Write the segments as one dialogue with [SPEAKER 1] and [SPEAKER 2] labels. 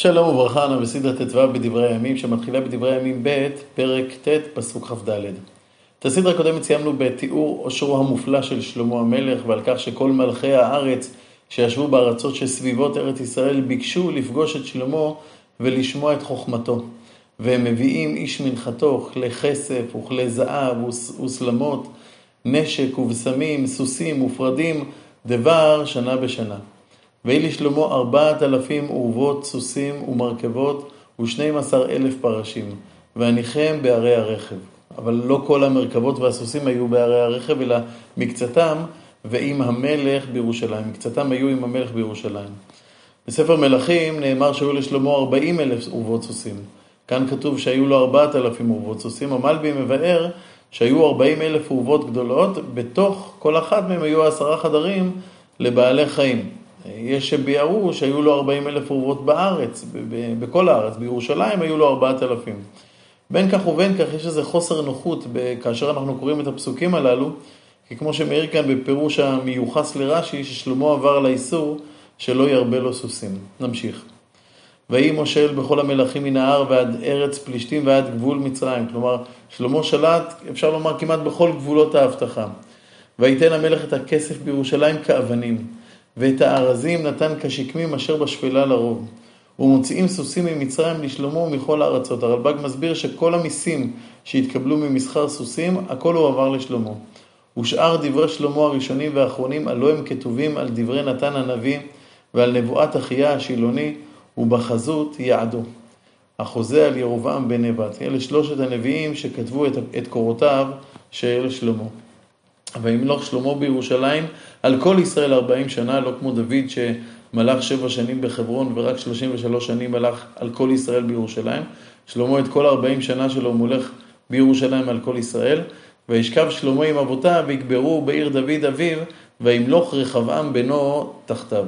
[SPEAKER 1] שלום וברכה, אנו בסדרת ט"ו בדברי הימים, שמתחילה בדברי הימים ב', פרק ט', פסוק כ"ד. את הסדרה הקודמת סיימנו בתיאור עושרו המופלא של שלמה המלך, ועל כך שכל מלכי הארץ שישבו בארצות שסביבות ארץ ישראל ביקשו לפגוש את שלמה ולשמוע את חוכמתו. והם מביאים איש מנחתו, כלי כסף וכלי זהב וסלמות, נשק ובשמים, סוסים ופרדים, דבר שנה בשנה. ויהי לשלמה ארבעת אלפים אורוות סוסים ומרכבות ושנים עשר אלף פרשים, והניחם בערי הרכב. אבל לא כל המרכבות והסוסים היו בערי הרכב, אלא מקצתם ועם המלך בירושלים. מקצתם היו עם המלך בירושלים. בספר מלכים נאמר שהיו לשלמה ארבעים אלף אורוות סוסים. כאן כתוב שהיו לו ארבעת אלפים אורוות סוסים. המלבי מבאר שהיו ארבעים אלף אורוות גדולות, בתוך כל אחת מהם היו עשרה חדרים לבעלי חיים. יש שביארו שהיו לו 40 אלף אורוות בארץ, בכל הארץ, בירושלים היו לו 4,000. בין כך ובין כך יש איזה חוסר נוחות כאשר אנחנו קוראים את הפסוקים הללו, כי כמו שמעיר כאן בפירוש המיוחס לרש"י, ששלמה עבר על האיסור שלא ירבה לו סוסים. נמשיך. ויהי מושל בכל המלכים מן ההר ועד ארץ פלישתים ועד גבול מצרים. כלומר, שלמה שלט, אפשר לומר, כמעט בכל גבולות ההבטחה. ויתן המלך את הכסף בירושלים כאבנים. ואת הארזים נתן כשקמים אשר בשפלה לרוב. ומוציאים סוסים ממצרים לשלמה ומכל הארצות. הרלב"ג מסביר שכל המיסים שהתקבלו ממסחר סוסים, הכל הועבר לשלמה. ושאר דברי שלמה הראשונים והאחרונים, הלא הם כתובים על דברי נתן הנביא ועל נבואת אחיה השילוני, ובחזות יעדו. החוזה על ירובעם בן נבט. אלה שלושת הנביאים שכתבו את, את קורותיו של שלמה. וימלוך שלמה בירושלים על כל ישראל ארבעים שנה, לא כמו דוד שמלך שבע שנים בחברון ורק שלושים ושלוש שנים מלך על כל ישראל בירושלים. שלמה את כל ארבעים שנה שלו מולך בירושלים על כל ישראל. וישכב שלמה עם אבותיו ויקברו בעיר דוד אביו, וימלוך רחבעם בנו תחתיו.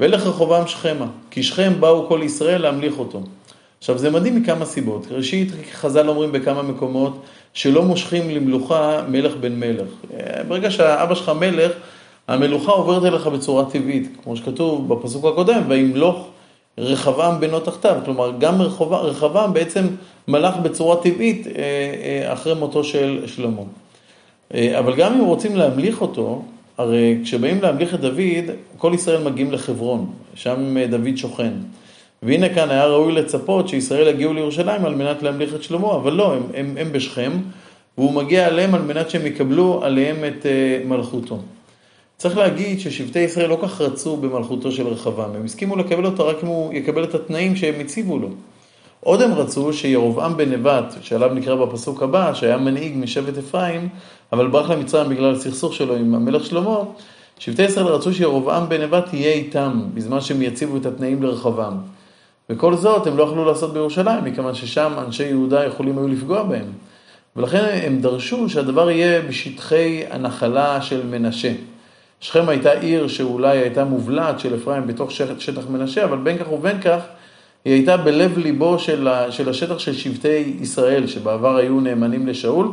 [SPEAKER 1] וילך רחובעם שכמה, כי שכם באו כל ישראל להמליך אותו. עכשיו זה מדהים מכמה סיבות. ראשית, חז"ל אומרים בכמה מקומות שלא מושכים למלוכה מלך בן מלך. ברגע שהאבא שלך מלך, המלוכה עוברת אליך בצורה טבעית, כמו שכתוב בפסוק הקודם, וימלוך רחבעם בנו תחתיו. כלומר, גם רחבעם בעצם מלך בצורה טבעית אה, אה, אחרי מותו של שלמה. אה, אבל גם אם רוצים להמליך אותו, הרי כשבאים להמליך את דוד, כל ישראל מגיעים לחברון, שם דוד שוכן. והנה כאן היה ראוי לצפות שישראל יגיעו לירושלים על מנת להמליך את שלמה, אבל לא, הם, הם, הם בשכם, והוא מגיע עליהם על מנת שהם יקבלו עליהם את uh, מלכותו. צריך להגיד ששבטי ישראל לא כך רצו במלכותו של רחבעם, הם הסכימו לקבל אותו רק אם הוא יקבל את התנאים שהם הציבו לו. עוד הם רצו שירובעם בן נבט, שעליו נקרא בפסוק הבא, שהיה מנהיג משבט אפרים, אבל ברח למצרים בגלל הסכסוך שלו עם המלך שלמה, שבטי ישראל רצו שירובעם בן נבט יהיה איתם, בזמן שהם יציבו את התנאים לרחבעם. וכל זאת הם לא יכלו לעשות בירושלים, מכיוון ששם אנשי יהודה יכולים היו לפגוע בהם. ולכן הם דרשו שהדבר יהיה בשטחי הנחלה של מנשה. שכם הייתה עיר שאולי הייתה מובלעת של אפרים בתוך שטח מנשה, אבל בין כך ובין כך היא הייתה בלב ליבו של, השטח של שבטי ישראל, שבעבר היו נאמנים לשאול,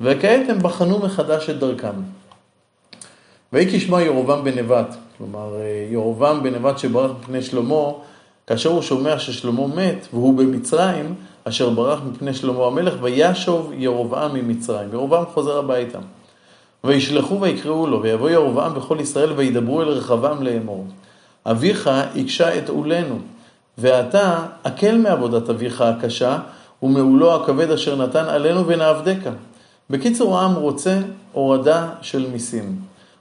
[SPEAKER 1] וכעת הם בחנו מחדש את דרכם. ויהי כשמע ירובעם בן נבט, כלומר ירובעם בן נבט שברח מפני שלמה, כאשר הוא שומע ששלמה מת והוא במצרים, אשר ברח מפני שלמה המלך, וישוב ירובעם ממצרים. ירובעם חוזר הביתה. וישלחו ויקראו לו, ויבוא ירובעם וכל ישראל וידברו אל רחבעם לאמור. אביך הקשה את עולנו, ואתה הקל מעבודת אביך הקשה, ומעולו הכבד אשר נתן עלינו ונעבדך. בקיצור, העם רוצה הורדה של מיסים.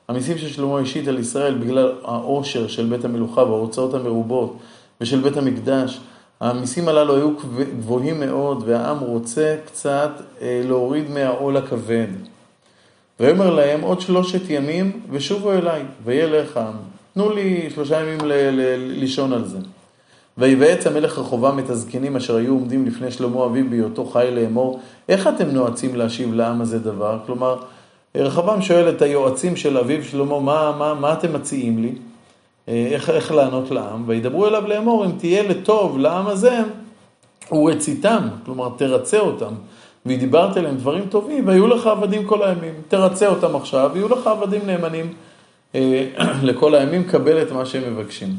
[SPEAKER 1] המיסים ששלמה השית על ישראל בגלל העושר של בית המלוכה וההוצאות המרובות, ושל בית המקדש. המיסים הללו היו גבוהים מאוד, והעם רוצה קצת אה, להוריד מהעול הכבד. ויאמר להם עוד שלושת ימים ושובו אליי, וילך העם. תנו לי שלושה ימים לישון על זה. ויבעץ המלך רחובעם את הזקנים אשר היו עומדים לפני שלמה אביו בהיותו חי לאמור, איך אתם נועצים להשיב לעם הזה דבר? כלומר, רחבעם שואל את היועצים של אביו שלמה, מה, מה, מה אתם מציעים לי? אה, איך, איך לענות לעם, וידברו אליו לאמור, אם תהיה לטוב לעם הזה, הוא רציתם, כלומר תרצה אותם. ודיברת אליהם דברים טובים, והיו לך עבדים כל הימים. תרצה אותם עכשיו, ויהיו לך עבדים נאמנים אה, לכל הימים, קבל את מה שהם מבקשים.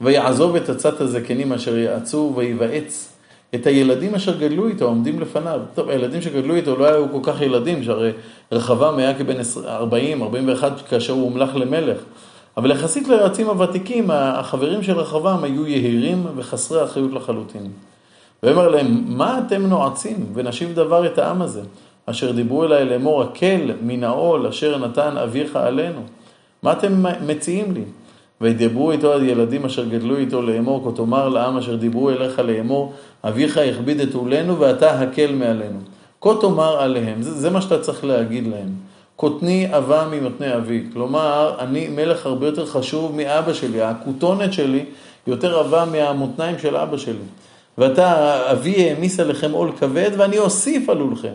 [SPEAKER 1] ויעזוב את עצת הזקנים אשר יעצו, ויבעץ את הילדים אשר גדלו איתו, עומדים לפניו. טוב, הילדים שגדלו איתו לא היו כל כך ילדים, שהרי רחבעם היה כבן 40, 41 כאשר הוא הומלך למלך. אבל יחסית ליועצים הוותיקים, החברים של רחבעם היו יהירים וחסרי אחריות לחלוטין. ויאמר להם, מה אתם נועצים ונשיב דבר את העם הזה, אשר דיברו אליי לאמור, הקל מן העול אשר נתן אביך עלינו. מה אתם מציעים לי? וידברו איתו הילדים אשר גדלו איתו לאמור, כה תאמר לעם אשר דיברו אליך לאמור, אביך יכביד את עולנו ואתה הקל מעלינו. כה תאמר עליהם, זה, זה מה שאתה צריך להגיד להם. קוטני עבה ממתני אבי. כלומר, אני מלך הרבה יותר חשוב מאבא שלי, הכותונת שלי יותר עבה מהמותניים של אבא שלי. ואתה, אבי העמיס עליכם עול כבד ואני אוסיף על עולכם.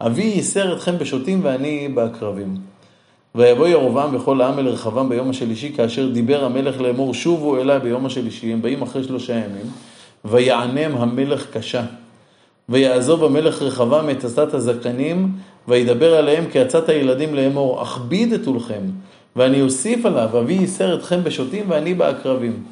[SPEAKER 1] אבי ייסר אתכם בשוטים ואני בעקרבים. ויבוא ירבעם וכל העם אל רחבעם ביום השלישי, כאשר דיבר המלך לאמור, שובו אליי ביום השלישי, הם באים אחרי שלושה ימים, ויענם המלך קשה. ויעזוב המלך רחבעם את עצת הזקנים, וידבר עליהם כעצת הילדים לאמור, אכביד את עולכם, ואני אוסיף עליו, אבי ייסר אתכם בשוטים ואני בעקרבים.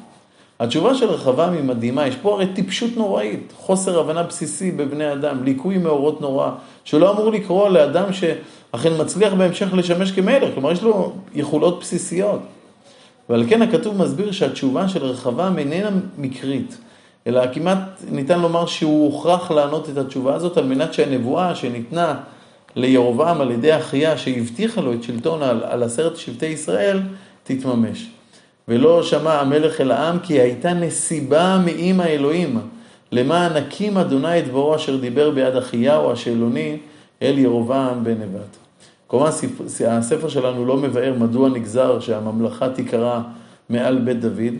[SPEAKER 1] התשובה של רחבעם היא מדהימה, יש פה הרי טיפשות נוראית, חוסר הבנה בסיסי בבני אדם, ליקוי מאורות נורא, שלא אמור לקרוא לאדם שאכן מצליח בהמשך לשמש כמלך, כלומר יש לו יכולות בסיסיות. ועל כן הכתוב מסביר שהתשובה של רחבעם איננה מקרית, אלא כמעט ניתן לומר שהוא הוכרח לענות את התשובה הזאת על מנת שהנבואה שניתנה לירובעם על ידי אחיה שהבטיחה לו את שלטון על, על עשרת שבטי ישראל, תתממש. ולא שמע המלך אל העם כי הייתה נסיבה מעם האלוהים, למען הקים אדוני את דברו אשר דיבר ביד אחיהו השאלוני אל ירובעם בן נבט. כלומר הספר שלנו לא מבאר מדוע נגזר שהממלכה תיקרא מעל בית דוד.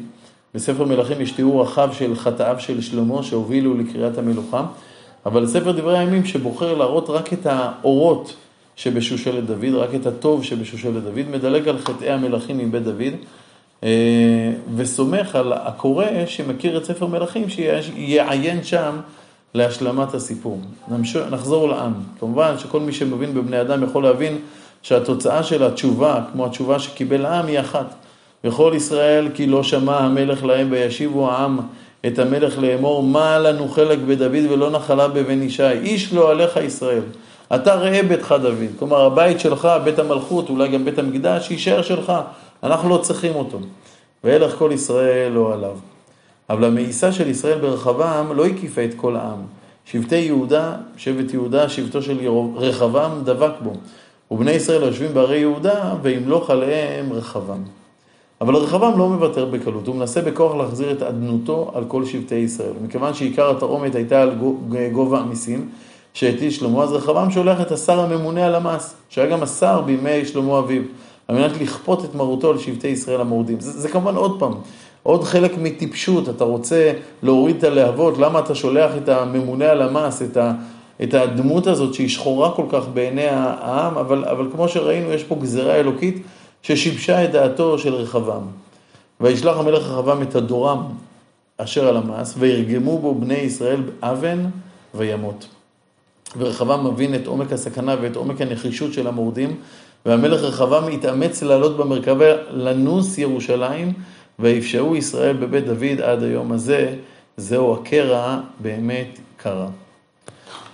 [SPEAKER 1] בספר מלכים יש תיאור רחב של חטאיו של שלמה שהובילו לקריאת המלוכה, אבל ספר דברי הימים שבוחר להראות רק את האורות שבשושלת דוד, רק את הטוב שבשושלת דוד, מדלג על חטאי המלכים מבית דוד, אה, וסומך על הקורא שמכיר את ספר מלכים, שיעיין שם להשלמת הסיפור. נחזור לעם. כמובן שכל מי שמבין בבני אדם יכול להבין שהתוצאה של התשובה, כמו התשובה שקיבל העם, היא אחת. וכל ישראל כי לא שמע המלך להם וישיבו העם את המלך לאמור, מה לנו חלק בדוד ולא נחלה בבן ישי, איש לא עליך ישראל. אתה ראה ביתך דוד, כלומר הבית שלך, בית המלכות, אולי גם בית המקדש, יישאר שלך, אנחנו לא צריכים אותו. וילך כל ישראל לא עליו. אבל המאיסה של ישראל ברחבעם לא הקיפה את כל העם. שבטי יהודה, שבט יהודה, שבטו של רחבעם דבק בו. ובני ישראל יושבים בערי יהודה, וימלוך עליהם רחבעם. אבל רחבעם לא מוותר בקלות, הוא מנסה בכוח להחזיר את אדנותו על כל שבטי ישראל. מכיוון שעיקר התרעומת הייתה על גובה המיסים שהטיל שלמה, אז רחבעם שולח את השר הממונה על המס, שהיה גם השר בימי שלמה אביו, על מנת לכפות את מרותו על שבטי ישראל המורדים. זה, זה כמובן עוד פעם, עוד חלק מטיפשות, אתה רוצה להוריד את הלהבות, למה אתה שולח את הממונה על המס, את, ה, את הדמות הזאת שהיא שחורה כל כך בעיני העם, אבל, אבל כמו שראינו, יש פה גזירה אלוקית ששיבשה את דעתו של רחבעם. וישלח המלך רחבעם את הדורם אשר על המס, וירגמו בו בני ישראל אבן וימות. ורחבעם מבין את עומק הסכנה ואת עומק הנחישות של המורדים, והמלך רחבעם התאמץ לעלות במרכבה לנוס ירושלים, ויפשעו ישראל בבית דוד עד היום הזה, זהו הקרע באמת קרה.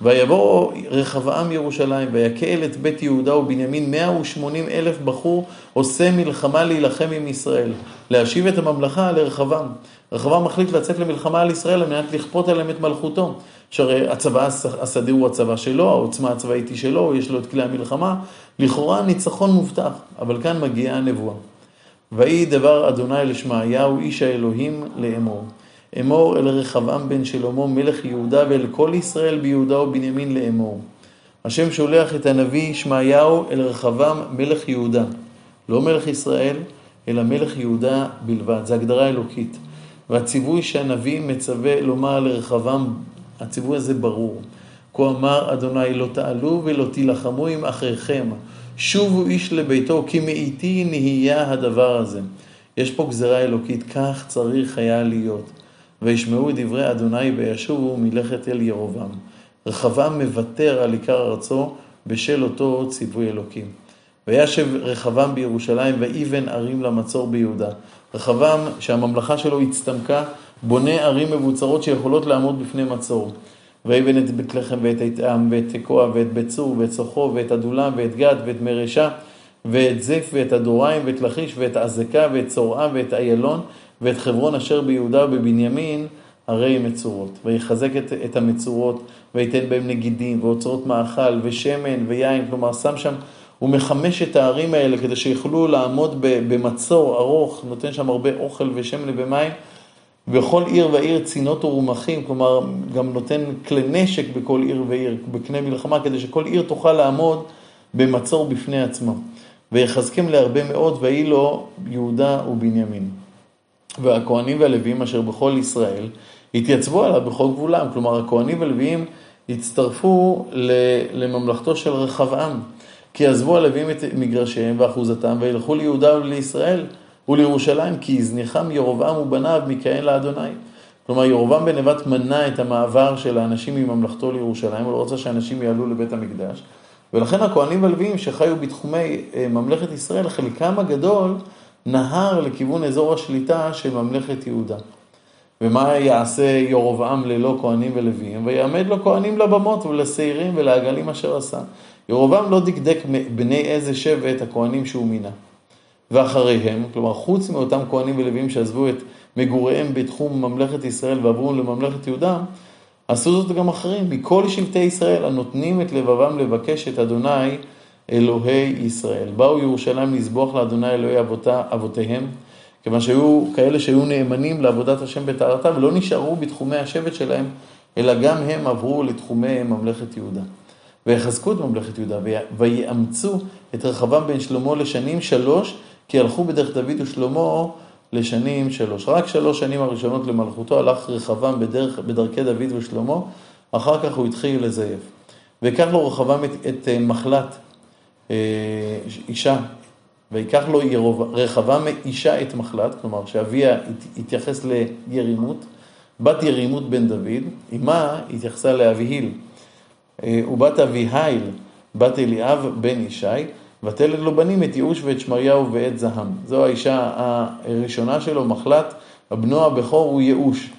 [SPEAKER 1] ויבוא רחבעם ירושלים, ויקהל את בית יהודה ובנימין 180 אלף בחור עושה מלחמה להילחם עם ישראל, להשיב את הממלכה לרחבעם. רחבעם מחליט לצאת למלחמה על ישראל על מנת לכפות עליהם את מלכותו. שהרי הצבא הסדיר הוא הצבא שלו, העוצמה הצבאית היא שלו, יש לו את כלי המלחמה, לכאורה ניצחון מובטח, אבל כאן מגיעה הנבואה. ויהי דבר אדוני לשמעיהו איש האלוהים לאמור. אמור אל רחבעם בן שלמה מלך יהודה ואל כל ישראל ביהודה ובנימין לאמור. השם שולח את הנביא ישמעיהו אל רחבעם מלך יהודה. לא מלך ישראל, אלא מלך יהודה בלבד. זו הגדרה אלוקית. והציווי שהנביא מצווה לומר לרחבעם, הציווי הזה ברור. כה אמר אדוני לא תעלו ולא תילחמו עם אחיכם, שובו איש לביתו, כי מאיתי נהיה הדבר הזה. יש פה גזרה אלוקית, כך צריך היה להיות. וישמעו את דברי אדוני וישובו מלכת אל ירובעם. רחבעם מוותר על עיקר ארצו בשל אותו ציווי אלוקים. וישב רחבעם בירושלים ויבן ערים למצור ביהודה. רחבעם, שהממלכה שלו הצטמקה, בונה ערים מבוצרות שיכולות לעמוד בפני מצור. ויבן את בית לחם ואת איתם ואת תקוע ואת בית צור ואת סוחו ואת עדולם ואת גד ואת מרשה ואת זף ואת הדוריים ואת לכיש ואת עזקה ואת צורעה ואת איילון ואת חברון אשר ביהודה ובבנימין הרי מצורות. ויחזק את, את המצורות וייתן בהם נגידים ואוצרות מאכל ושמן ויין, כלומר שם שם, הוא מחמש את הערים האלה כדי שיוכלו לעמוד במצור ארוך, נותן שם הרבה אוכל ושמן ומים. בכל עיר ועיר צינות ורומחים, כלומר גם נותן כלי נשק בכל עיר ועיר, בקנה מלחמה, כדי שכל עיר תוכל לעמוד במצור בפני עצמה. ויחזקם להרבה מאוד, ויהי לו יהודה ובנימין. והכהנים והלוויים אשר בכל ישראל התייצבו עליו בכל גבולם, כלומר הכהנים והלוויים הצטרפו לממלכתו של רחבעם, כי עזבו הלוויים את מגרשיהם ואחוזתם וילכו ליהודה ולישראל. ולירושלים, כי הזניחם ירבעם ובניו מכהן לאדוני. כלומר, ירבעם בן נבט מנע את המעבר של האנשים מממלכתו לירושלים, הוא לא רוצה שאנשים יעלו לבית המקדש. ולכן הכהנים והלוויים שחיו בתחומי אה, ממלכת ישראל, חלקם הגדול נהר לכיוון אזור השליטה של ממלכת יהודה. ומה יעשה ירבעם ללא כהנים ולוויים? ויעמד לו כהנים לבמות ולשעירים ולעגלים אשר עשה. ירבעם לא דקדק בני איזה שבט הכהנים שהוא מינה. ואחריהם, כלומר חוץ מאותם כהנים ולוויים שעזבו את מגוריהם בתחום ממלכת ישראל ועברו לממלכת יהודה, עשו זאת גם אחרים, מכל שבטי ישראל הנותנים את לבבם לבקש את אדוני אלוהי ישראל. באו ירושלים לזבוח לאדוני אלוהי אבותה, אבותיהם, כיוון שהיו כאלה שהיו נאמנים לעבודת השם בטהרתם, ולא נשארו בתחומי השבט שלהם, אלא גם הם עברו לתחומי ממלכת יהודה. ויחזקו את ממלכת יהודה, ויאמצו את רחבעם בן שלמה לשנים שלוש, כי הלכו בדרך דוד ושלמה לשנים שלוש. רק שלוש שנים הראשונות למלכותו הלך רחבעם בדרך, בדרכי דוד ושלמה, אחר כך הוא התחיל לזייף. ויקח לו רחבעם את, את אה, מחלת אה, אישה, ויקח לו רחבעם אישה את מחלת, כלומר שאביה התייחס לירימות, בת ירימות בן דוד, אמה התייחסה לאביהיל, אה, ובת אביהיל, בת אליאב בן ישי, ותלד לו בנים את ייאוש ואת שמריהו ואת זעם. זו האישה הראשונה שלו, מחלת, בנו הבכור הוא ייאוש.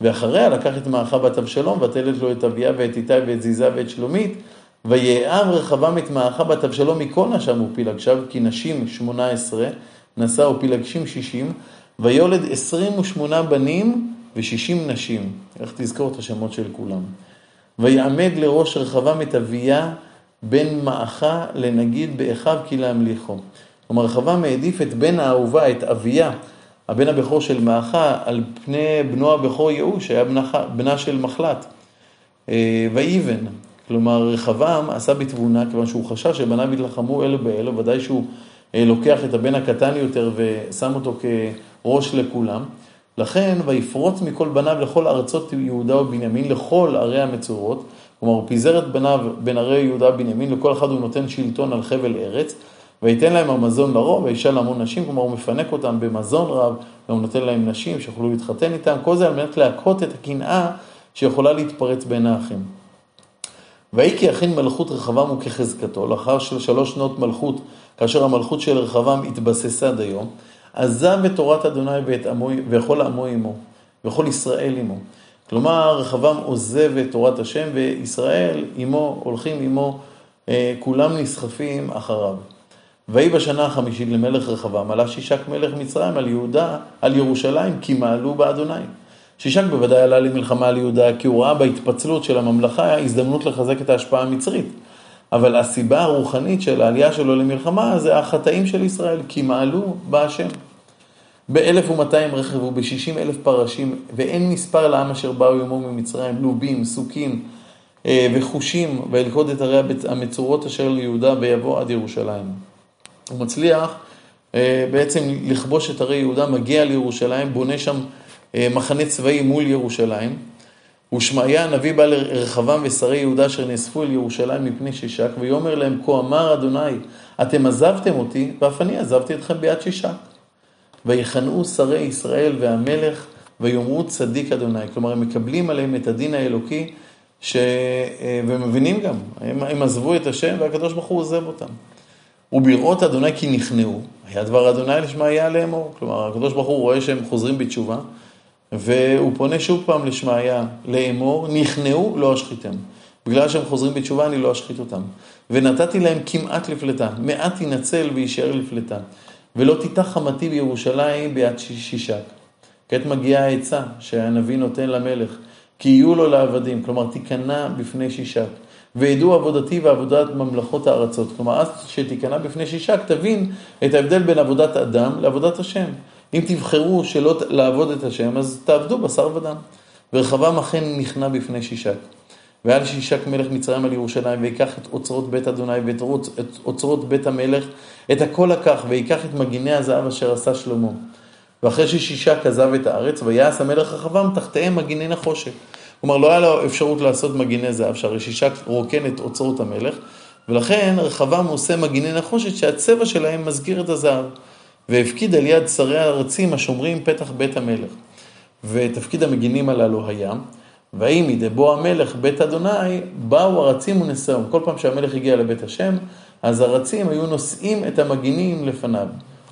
[SPEAKER 1] ואחריה לקח את מעכה בת אבשלום, ותלד לו את אביה ואת איתי ואת זיזה ואת שלומית, ויאהב רחבם את מעכה בת אבשלום מכל נשם ופילגשיו, כי נשים שמונה עשרה, נשא ופילגשים שישים, ויולד עשרים ושמונה בנים ושישים נשים. איך תזכור את השמות של כולם. ויעמד לראש רחבם את אביה בן מעכה לנגיד באחיו כי להמליכו. כלומר, רחבעם העדיף את בן האהובה, את אביה, הבן הבכור של מעכה, על פני בנו הבכור יהוא, שהיה בנה, בנה של מחלת. אה, ואיבן, כלומר, רחבעם עשה בתבונה, כיוון שהוא חשש שבניו יתלחמו אלו באלו, ודאי שהוא אה, לוקח את הבן הקטן יותר ושם אותו כראש לכולם. לכן, ויפרוץ מכל בניו לכל ארצות יהודה ובנימין, לכל ערי המצורות. כלומר, הוא פיזר את בניו בין ערי יהודה ובנימין, לכל אחד הוא נותן שלטון על חבל ארץ, וייתן להם המזון לרוב, וישאל להמון נשים, כלומר הוא מפנק אותם במזון רב, והוא נותן להם נשים שיוכלו להתחתן איתם, כל זה על מנת להכות את הקנאה שיכולה להתפרץ בין האחים. ויהי כי יכין מלכות רחבעם וכחזקתו, לאחר שלוש שנות מלכות, כאשר המלכות של רחבעם התבססה דיום, עזב את תורת אדוני ואת עמו, וכל עמו עמו, וכל ישראל עמו. כלומר, רחבעם עוזב את תורת השם, וישראל עמו, הולכים עמו, אה, כולם נסחפים אחריו. ויהי בשנה החמישית למלך רחבעם, עלה שישק מלך מצרים על יהודה, על ירושלים, כי מעלו באדוני. שישק בוודאי עלה למלחמה על יהודה, כי הוא ראה בהתפצלות של הממלכה הזדמנות לחזק את ההשפעה המצרית. אבל הסיבה הרוחנית של העלייה שלו למלחמה זה החטאים של ישראל, כי מעלו בהשם. ב-1200 רכב וב-60 אלף פרשים, ואין מספר לעם אשר באו עמו ממצרים, לובים, סוקים אה, וחושים, וילכוד את ערי המצורות אשר ליהודה ויבוא עד ירושלים. הוא מצליח אה, בעצם לכבוש את ערי יהודה, מגיע לירושלים, בונה שם אה, מחנה צבאי מול ירושלים. ושמעיה הנביא בא לרחבם ושרי יהודה אשר נאספו אל ירושלים מפני שישק, ויאמר להם, כה אמר אדוני, אתם עזבתם אותי, ואף אני עזבתי אתכם ביד שישק. ויכנעו שרי ישראל והמלך ויאמרו צדיק אדוני. כלומר, הם מקבלים עליהם את הדין האלוקי, ש... ומבינים גם, הם, הם עזבו את השם והקדוש ברוך הוא עוזב אותם. ובראות אדוני כי נכנעו, היה דבר אדוני לשמעיה לאמור. כלומר, הקדוש ברוך הוא רואה שהם חוזרים בתשובה, והוא פונה שוב פעם לשמעיה לאמור, נכנעו, לא אשחיתם. בגלל שהם חוזרים בתשובה, אני לא אשחית אותם. ונתתי להם כמעט לפלטה, מעט ינצל ויישאר לפלטה. ולא תיתח חמתי בירושלים ביד שישק. כעת מגיעה העצה שהנביא נותן למלך, כי יהיו לו לעבדים, כלומר תיכנע בפני שישק. וידעו עבודתי ועבודת ממלכות הארצות. כלומר, אז שתיכנע בפני שישק, תבין את ההבדל בין עבודת אדם לעבודת השם. אם תבחרו שלא לעבוד את השם, אז תעבדו בשר ודם. ורחבעם אכן נכנע בפני שישק. ועל שישק מלך מצרים על ירושלים, ויקח את אוצרות בית אדוני ואת אוצרות בית המלך, את הכל לקח, ויקח את מגיני הזהב אשר עשה שלמה. ואחרי ששישק עזב את הארץ, ויעש המלך רחבעם תחתיהם מגיני נחושת. כלומר, לא היה לו אפשרות לעשות מגיני זהב, שהרי שישק רוקן את אוצרות המלך, ולכן רחבעם עושה מגיני נחושת שהצבע שלהם מזכיר את הזהב. והפקיד על יד שרי הארצים השומרים פתח בית המלך. ותפקיד המגינים הללו היה, ויהי מדי בוא המלך בית אדוני, באו הרצים ונשאום. כל פעם שהמלך הגיע לבית השם, אז הרצים היו נושאים את המגינים לפניו.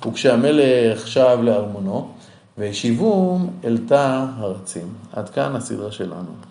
[SPEAKER 1] וכשהמלך שב לארמונו, והשיבום אל תא הרצים. עד כאן הסדרה שלנו.